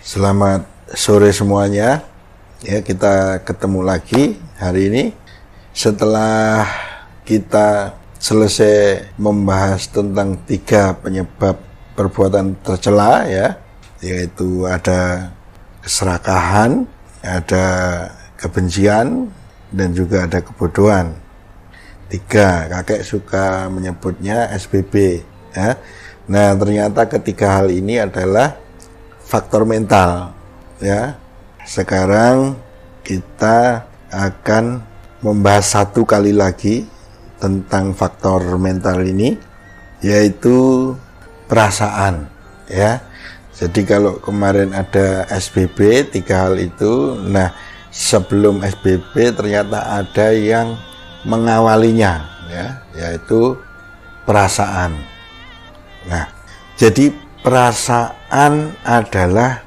Selamat sore semuanya. Ya, kita ketemu lagi hari ini setelah kita selesai membahas tentang tiga penyebab perbuatan tercela ya, yaitu ada keserakahan, ada kebencian, dan juga ada kebodohan. Tiga, kakek suka menyebutnya SBB. Ya. Nah, ternyata ketiga hal ini adalah faktor mental. Ya, sekarang kita akan membahas satu kali lagi tentang faktor mental ini, yaitu perasaan. Ya, jadi kalau kemarin ada SBB tiga hal itu, nah sebelum SBB ternyata ada yang mengawalinya ya yaitu perasaan. Nah, jadi perasaan adalah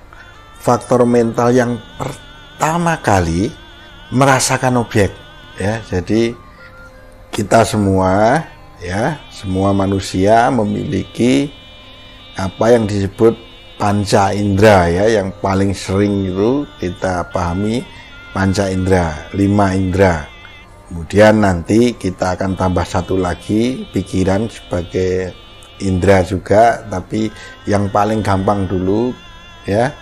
faktor mental yang pertama kali merasakan objek ya. Jadi kita semua ya, semua manusia memiliki apa yang disebut panca indera ya yang paling sering itu kita pahami panca indera, lima indera. Kemudian nanti kita akan tambah satu lagi pikiran sebagai indera juga, tapi yang paling gampang dulu ya.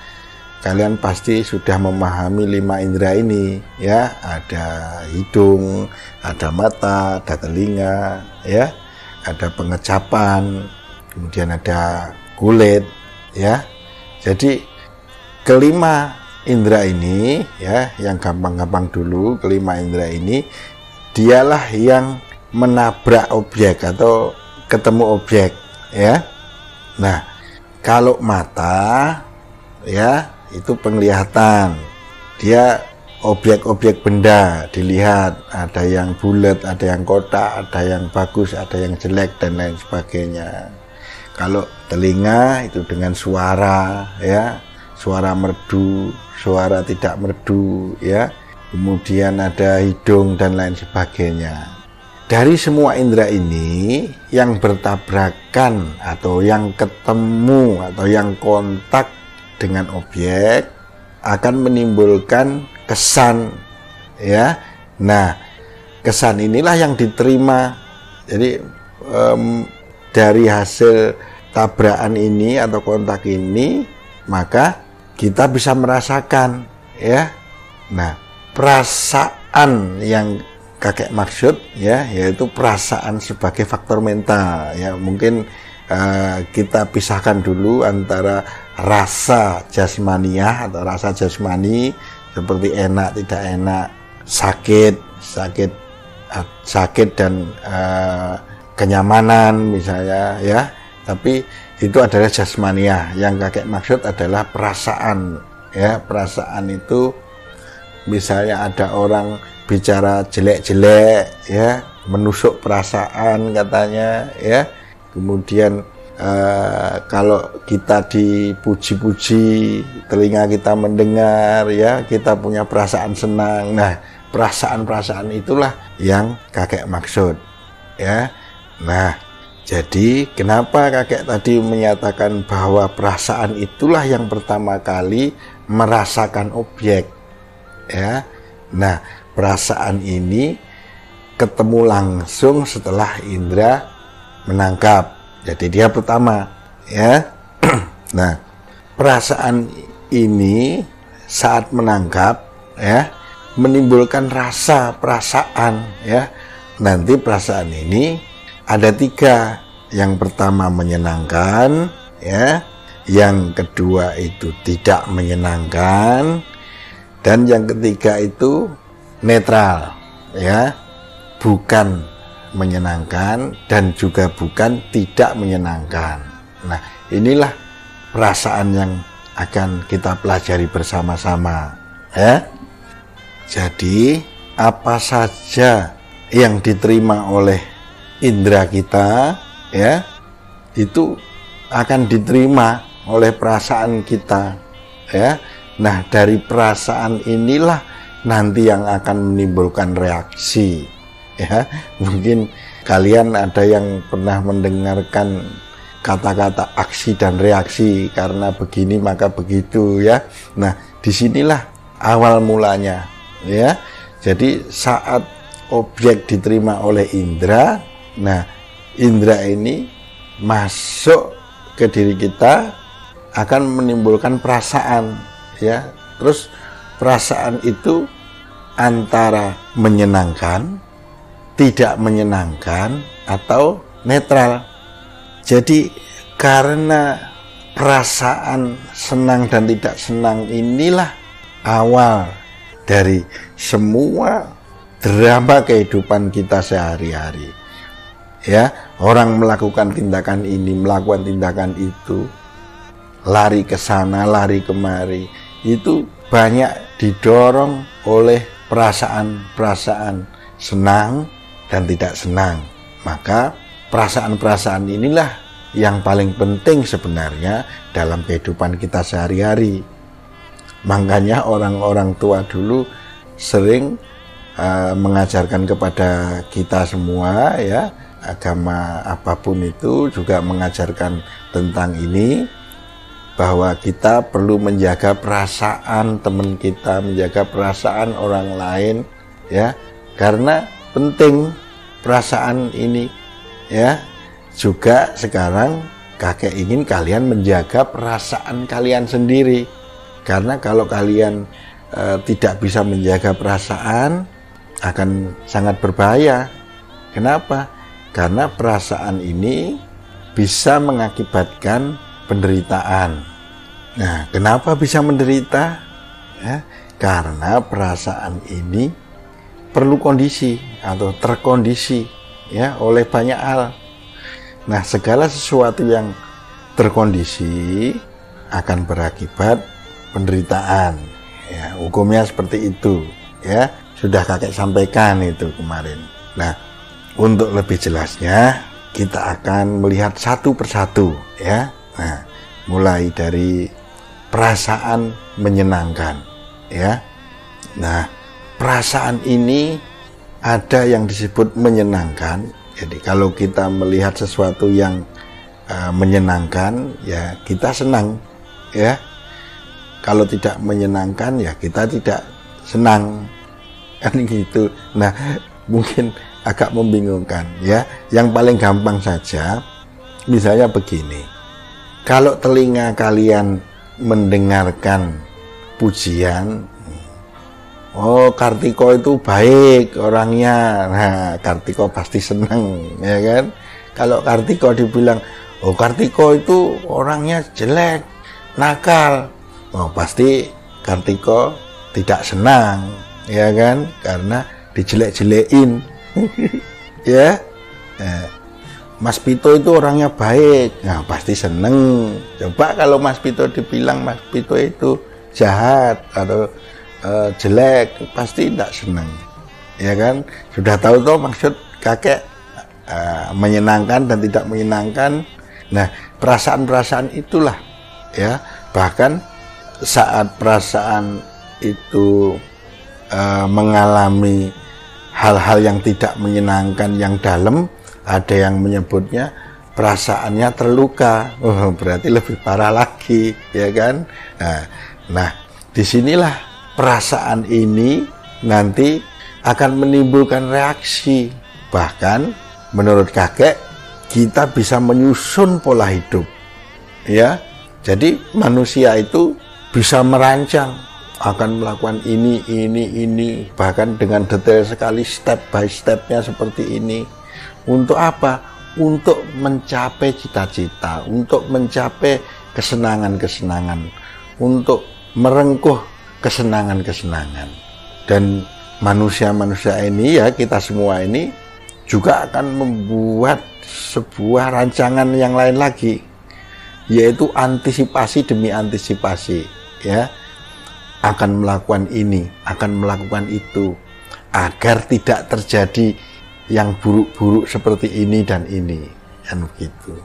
Kalian pasti sudah memahami lima indera ini ya, ada hidung, ada mata, ada telinga, ya, ada pengecapan, kemudian ada kulit, ya. Jadi kelima indera ini ya yang gampang-gampang dulu kelima indera ini dialah yang menabrak objek atau ketemu objek ya. Nah kalau mata ya itu penglihatan. Dia objek-objek benda dilihat. Ada yang bulat ada yang kotak ada yang bagus ada yang jelek dan lain sebagainya. Kalau telinga itu dengan suara ya suara merdu suara tidak merdu ya. Kemudian ada hidung dan lain sebagainya dari semua indera ini yang bertabrakan atau yang ketemu atau yang kontak dengan objek akan menimbulkan kesan ya nah kesan inilah yang diterima jadi um, dari hasil tabrakan ini atau kontak ini maka kita bisa merasakan ya. Nah, perasaan yang kakek maksud ya yaitu perasaan sebagai faktor mental ya. Mungkin uh, kita pisahkan dulu antara rasa jasmaniah atau rasa jasmani seperti enak tidak enak, sakit, sakit uh, sakit dan uh, kenyamanan misalnya ya. Tapi itu adalah jasmania yang kakek maksud adalah perasaan ya perasaan itu misalnya ada orang bicara jelek-jelek ya menusuk perasaan katanya ya. Kemudian uh, kalau kita dipuji-puji telinga kita mendengar ya kita punya perasaan senang. Nah perasaan-perasaan itulah yang kakek maksud ya. Nah jadi kenapa kakek tadi menyatakan bahwa perasaan itulah yang pertama kali merasakan objek ya. Nah, perasaan ini ketemu langsung setelah indera menangkap. Jadi dia pertama ya. nah, perasaan ini saat menangkap ya menimbulkan rasa perasaan ya. Nanti perasaan ini ada tiga. Yang pertama menyenangkan, ya. Yang kedua itu tidak menyenangkan, dan yang ketiga itu netral, ya. Bukan menyenangkan dan juga bukan tidak menyenangkan. Nah, inilah perasaan yang akan kita pelajari bersama-sama, ya. Jadi, apa saja yang diterima oleh indera kita ya itu akan diterima oleh perasaan kita ya nah dari perasaan inilah nanti yang akan menimbulkan reaksi ya mungkin kalian ada yang pernah mendengarkan kata-kata aksi dan reaksi karena begini maka begitu ya. Nah, di sinilah awal mulanya ya. Jadi saat objek diterima oleh indera, nah indera ini masuk ke diri kita akan menimbulkan perasaan ya. Terus perasaan itu antara menyenangkan, tidak menyenangkan atau netral. Jadi karena perasaan senang dan tidak senang inilah awal dari semua drama kehidupan kita sehari-hari. Ya, orang melakukan tindakan ini, melakukan tindakan itu, lari ke sana, lari kemari, itu banyak didorong oleh perasaan-perasaan senang dan tidak senang. Maka perasaan-perasaan inilah yang paling penting sebenarnya dalam kehidupan kita sehari-hari. Makanya orang-orang tua dulu sering uh, mengajarkan kepada kita semua ya agama apa pun itu juga mengajarkan tentang ini bahwa kita perlu menjaga perasaan teman kita, menjaga perasaan orang lain ya. Karena penting perasaan ini ya. Juga sekarang kakek ingin kalian menjaga perasaan kalian sendiri. Karena kalau kalian e, tidak bisa menjaga perasaan akan sangat berbahaya. Kenapa? Karena perasaan ini bisa mengakibatkan penderitaan nah kenapa bisa menderita ya karena perasaan ini perlu kondisi atau terkondisi ya oleh banyak hal. Nah, segala sesuatu yang terkondisi akan berakibat penderitaan. Ya, hukumnya seperti itu, ya. Sudah kakek sampaikan itu kemarin. Nah, untuk lebih jelasnya kita akan melihat satu persatu, ya. Nah, mulai dari perasaan menyenangkan, ya. Nah, perasaan ini ada yang disebut menyenangkan. Jadi kalau kita melihat sesuatu yang uh, menyenangkan, ya kita senang, ya. Kalau tidak menyenangkan, ya kita tidak senang, kan gitu. Nah, mungkin agak membingungkan, ya. Yang paling gampang saja, misalnya begini. Kalau telinga kalian mendengarkan pujian, Oh Kartiko itu baik orangnya. Nah Kartiko pasti senang ya kan? Kalau Kartiko dibilang Oh Kartiko itu orangnya jelek Nakal. Oh pasti Kartiko tidak senang Ya kan? Karena dijelek-jelekin. Ya? Nah, Mas Pito itu orangnya baik. Nah pasti seneng. Coba kalau Mas Pito dibilang Mas Pito itu jahat Atau uh, jelek pasti tidak senang ya kan? Sudah tahu tuh maksud kakek uh, menyenangkan dan tidak menyenangkan. Nah perasaan-perasaan itulah ya. Bahkan saat perasaan itu uh, mengalami hal-hal yang tidak menyenangkan yang dalam ada yang menyebutnya perasaannya terluka oh, berarti lebih parah lagi ya kan nah, nah di sinilah perasaan ini nanti akan menimbulkan reaksi. Bahkan menurut kakek kita bisa menyusun pola hidup. Ya. Jadi manusia itu bisa merancang akan melakukan ini, ini, ini, bahkan dengan detail sekali step by stepnya seperti ini. Untuk apa? Untuk mencapai cita-cita, untuk mencapai kesenangan-kesenangan, untuk merengkuh kesenangan-kesenangan. Dan manusia-manusia ini ya kita semua ini juga akan membuat sebuah rancangan yang lain lagi yaitu antisipasi demi antisipasi ya akan melakukan ini akan melakukan itu agar tidak terjadi yang buruk-buruk seperti ini dan ini kan begitu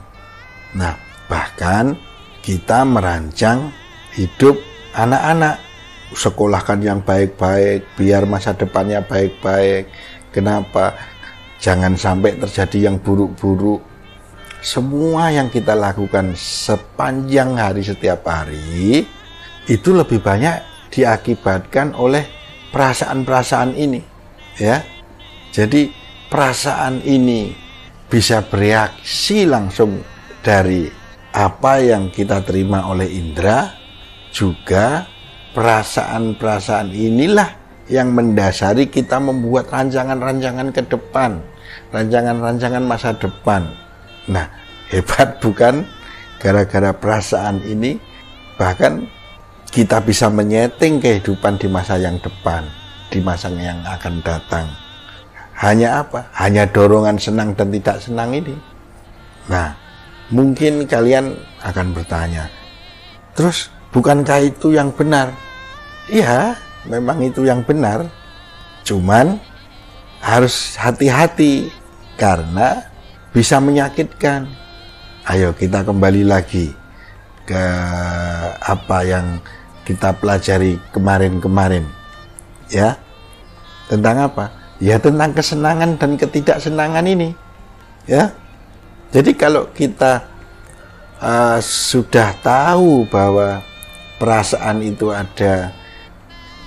nah bahkan kita merancang hidup anak-anak sekolahkan yang baik-baik, biar masa depannya baik-baik. Kenapa? Jangan sampai terjadi yang buruk-buruk. semua yang kita lakukan sepanjang hari setiap hari itu lebih banyak diakibatkan oleh perasaan-perasaan ini ya jadi perasaan ini bisa bereaksi langsung dari apa yang kita terima oleh indera juga perasaan-perasaan inilah yang mendasari kita membuat rancangan-rancangan ke depan rancangan-rancangan masa depan. Nah hebat bukan gara-gara perasaan ini? Bahkan kita bisa menyeting kehidupan di masa yang depan di masa yang akan datang hanya apa? Hanya dorongan senang dan tidak senang ini. Nah, mungkin kalian akan bertanya, terus bukankah itu yang benar? Iya, memang itu yang benar. Cuman harus hati-hati karena bisa menyakitkan. Ayo kita kembali lagi ke apa yang kita pelajari kemarin-kemarin. Ya. Tentang apa? Ya tentang kesenangan dan ketidaksenangan ini. Ya. Jadi kalau kita uh, sudah tahu bahwa perasaan itu ada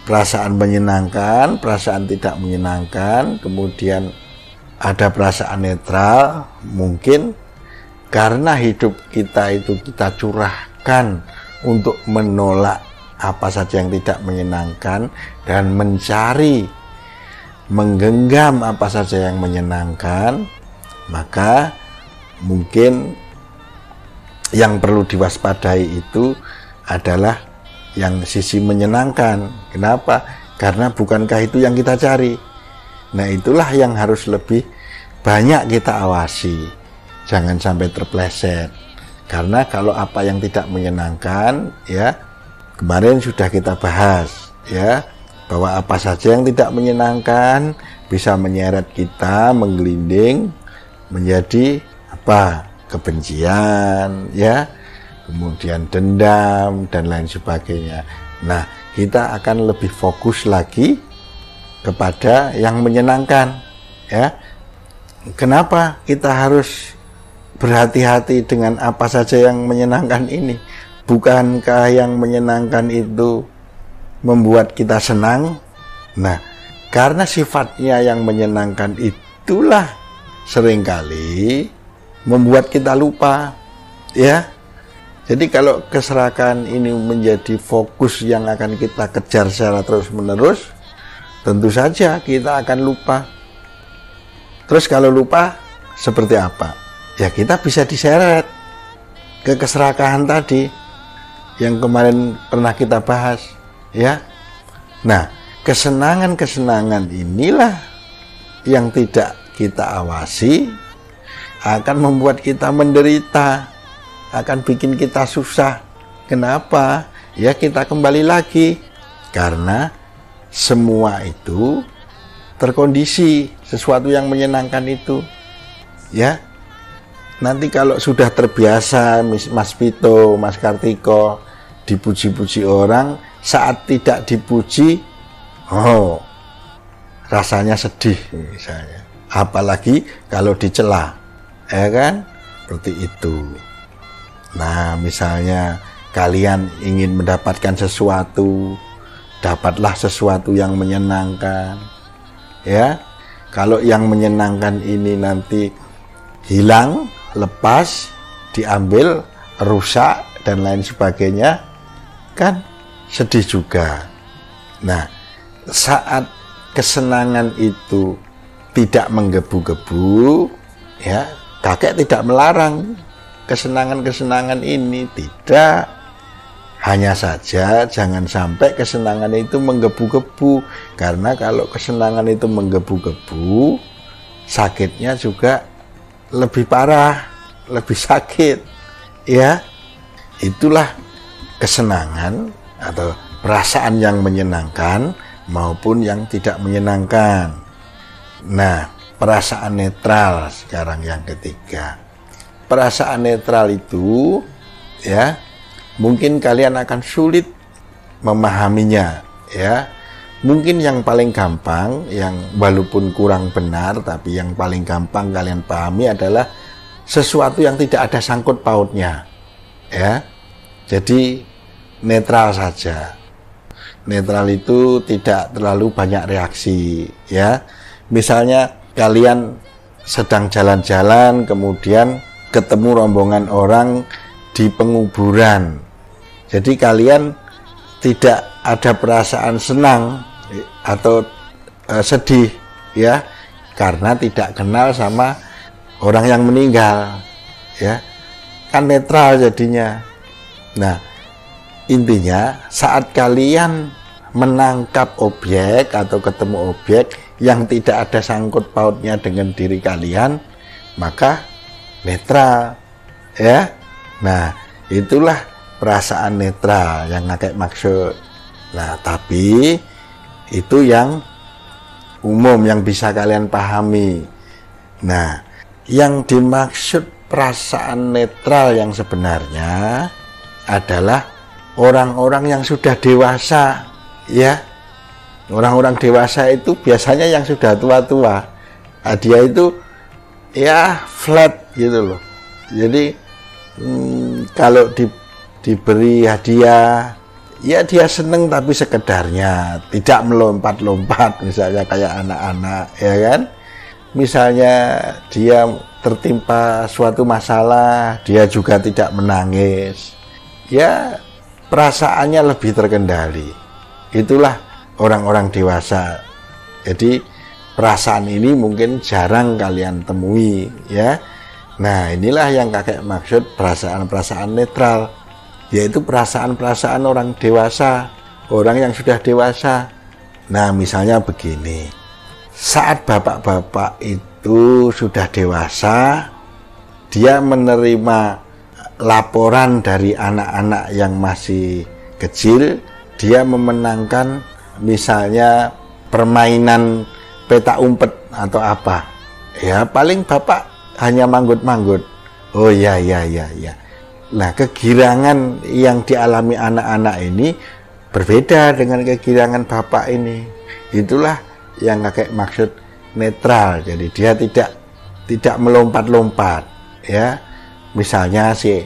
perasaan menyenangkan perasaan tidak menyenangkan kemudian ada perasaan netral mungkin karena hidup kita itu kita curahkan untuk menolak apa saja yang tidak menyenangkan dan mencari menggenggam apa saja yang menyenangkan, maka mungkin yang perlu diwaspadai itu adalah yang sisi menyenangkan. Kenapa? Karena bukankah itu yang kita cari. Nah, itulah yang harus lebih banyak kita awasi. Jangan sampai terpleset. Karena kalau apa yang tidak menyenangkan, ya, kemarin sudah kita bahas, ya, bahwa apa saja yang tidak menyenangkan bisa menyeret kita menggelinding menjadi apa? Kebencian ya. Kemudian dendam dan lain sebagainya. Nah kita akan lebih fokus lagi kepada yang menyenangkan ya. Kenapa kita harus berhati-hati dengan apa saja yang menyenangkan ini? Bukankah yang menyenangkan itu membuat kita senang. Nah, karena sifatnya yang menyenangkan itulah sering kali membuat kita lupa, ya. Jadi kalau keserakan ini menjadi fokus yang akan kita kejar secara terus-menerus, tentu saja kita akan lupa. Terus kalau lupa, seperti apa? Ya kita bisa diseret ke keserakahan tadi yang kemarin pernah kita bahas ya. Nah kesenangan-kesenangan inilah yang tidak kita awasi akan membuat kita menderita akan bikin kita susah. Kenapa? Ya kita kembali lagi. Karena semua itu terkondisi sesuatu yang menyenangkan itu. Ya. Nanti kalau sudah terbiasa Mas Pito, Mas Kartiko dipuji-puji orang saat tidak dipuji, oh rasanya sedih misalnya. Apalagi kalau dicela, ya kan? Seperti itu. Nah, misalnya kalian ingin mendapatkan sesuatu, dapatlah sesuatu yang menyenangkan. Ya. Kalau yang menyenangkan ini nanti hilang, lepas, diambil, rusak dan lain sebagainya, kan sedih juga. Nah, saat kesenangan itu tidak menggebu-gebu, ya, kakek tidak melarang kesenangan-kesenangan ini, tidak. Hanya saja jangan sampai kesenangan itu menggebu-gebu, karena kalau kesenangan itu menggebu-gebu, sakitnya juga lebih parah, lebih sakit. Ya, itulah kesenangan atau perasaan yang menyenangkan maupun yang tidak menyenangkan. Nah, perasaan netral sekarang yang ketiga. Perasaan netral itu ya, mungkin kalian akan sulit memahaminya ya. Mungkin yang paling gampang yang walaupun kurang benar tapi yang paling gampang kalian pahami adalah sesuatu yang tidak ada sangkut pautnya. Ya. Jadi netral saja. Netral itu tidak terlalu banyak reaksi, ya. Misalnya kalian sedang jalan-jalan kemudian ketemu rombongan orang di penguburan. Jadi kalian tidak ada perasaan senang atau uh, sedih ya karena tidak kenal sama orang yang meninggal ya kan netral jadinya nah intinya saat kalian menangkap objek atau ketemu objek yang tidak ada sangkut pautnya dengan diri kalian maka netral ya nah itulah perasaan netral yang ngakek maksud nah tapi itu yang umum yang bisa kalian pahami. Nah, yang dimaksud perasaan netral yang sebenarnya adalah orang-orang yang sudah dewasa, ya. Orang-orang dewasa itu biasanya yang sudah tua-tua. Nah, dia itu ya flat gitu loh. Jadi hmm, kalau di, diberi hadiah ya dia seneng tapi sekedarnya tidak melompat-lompat misalnya kayak anak-anak ya kan misalnya dia tertimpa suatu masalah dia juga tidak menangis ya perasaannya lebih terkendali. Itulah orang-orang dewasa. Jadi perasaan ini mungkin jarang kalian temui ya. Nah inilah yang kakek maksud perasaan-perasaan netral yaitu perasaan-perasaan orang dewasa, orang yang sudah dewasa. Nah, misalnya begini, saat bapak-bapak itu sudah dewasa, dia menerima laporan dari anak-anak yang masih kecil, dia memenangkan misalnya permainan peta umpet atau apa. Ya, paling bapak hanya manggut-manggut. Oh ya, ya, ya, ya Nah, kegirangan yang dialami anak-anak ini berbeda dengan kegirangan bapak ini. Itulah yang kakek maksud netral. Jadi dia tidak tidak melompat-lompat, ya. Misalnya si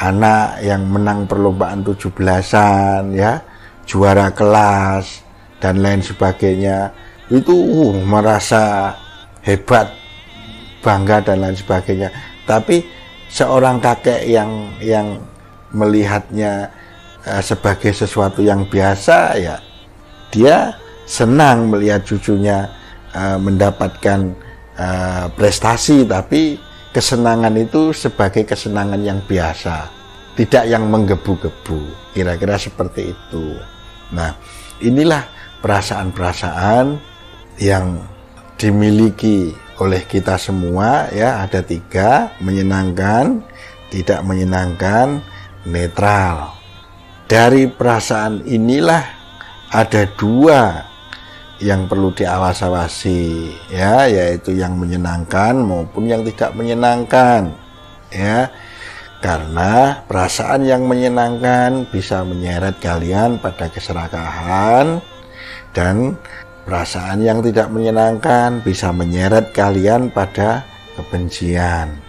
anak yang menang perlombaan 17-an ya, juara kelas dan lain sebagainya. Itu uh, merasa hebat, bangga dan lain sebagainya. Tapi seorang kakek yang yang melihatnya uh, sebagai sesuatu yang biasa ya dia senang melihat cucunya uh, mendapatkan uh, prestasi tapi kesenangan itu sebagai kesenangan yang biasa tidak yang menggebu-gebu kira-kira seperti itu. Nah inilah perasaan-perasaan yang dimiliki oleh kita semua ya ada tiga menyenangkan tidak menyenangkan netral. Dari perasaan inilah ada dua yang perlu diawas-awasi ya yaitu yang menyenangkan maupun yang tidak menyenangkan ya karena perasaan yang menyenangkan bisa menyeret kalian pada keserakahan dan Perasaan yang tidak menyenangkan bisa menyeret kalian pada kebencian.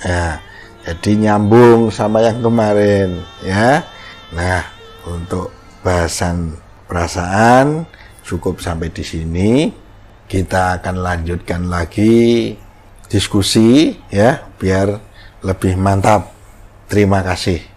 Ya, jadi nyambung sama yang kemarin, ya. Nah, untuk bahasan perasaan cukup sampai di sini. Kita akan lanjutkan lagi diskusi ya, biar lebih mantap. Terima kasih.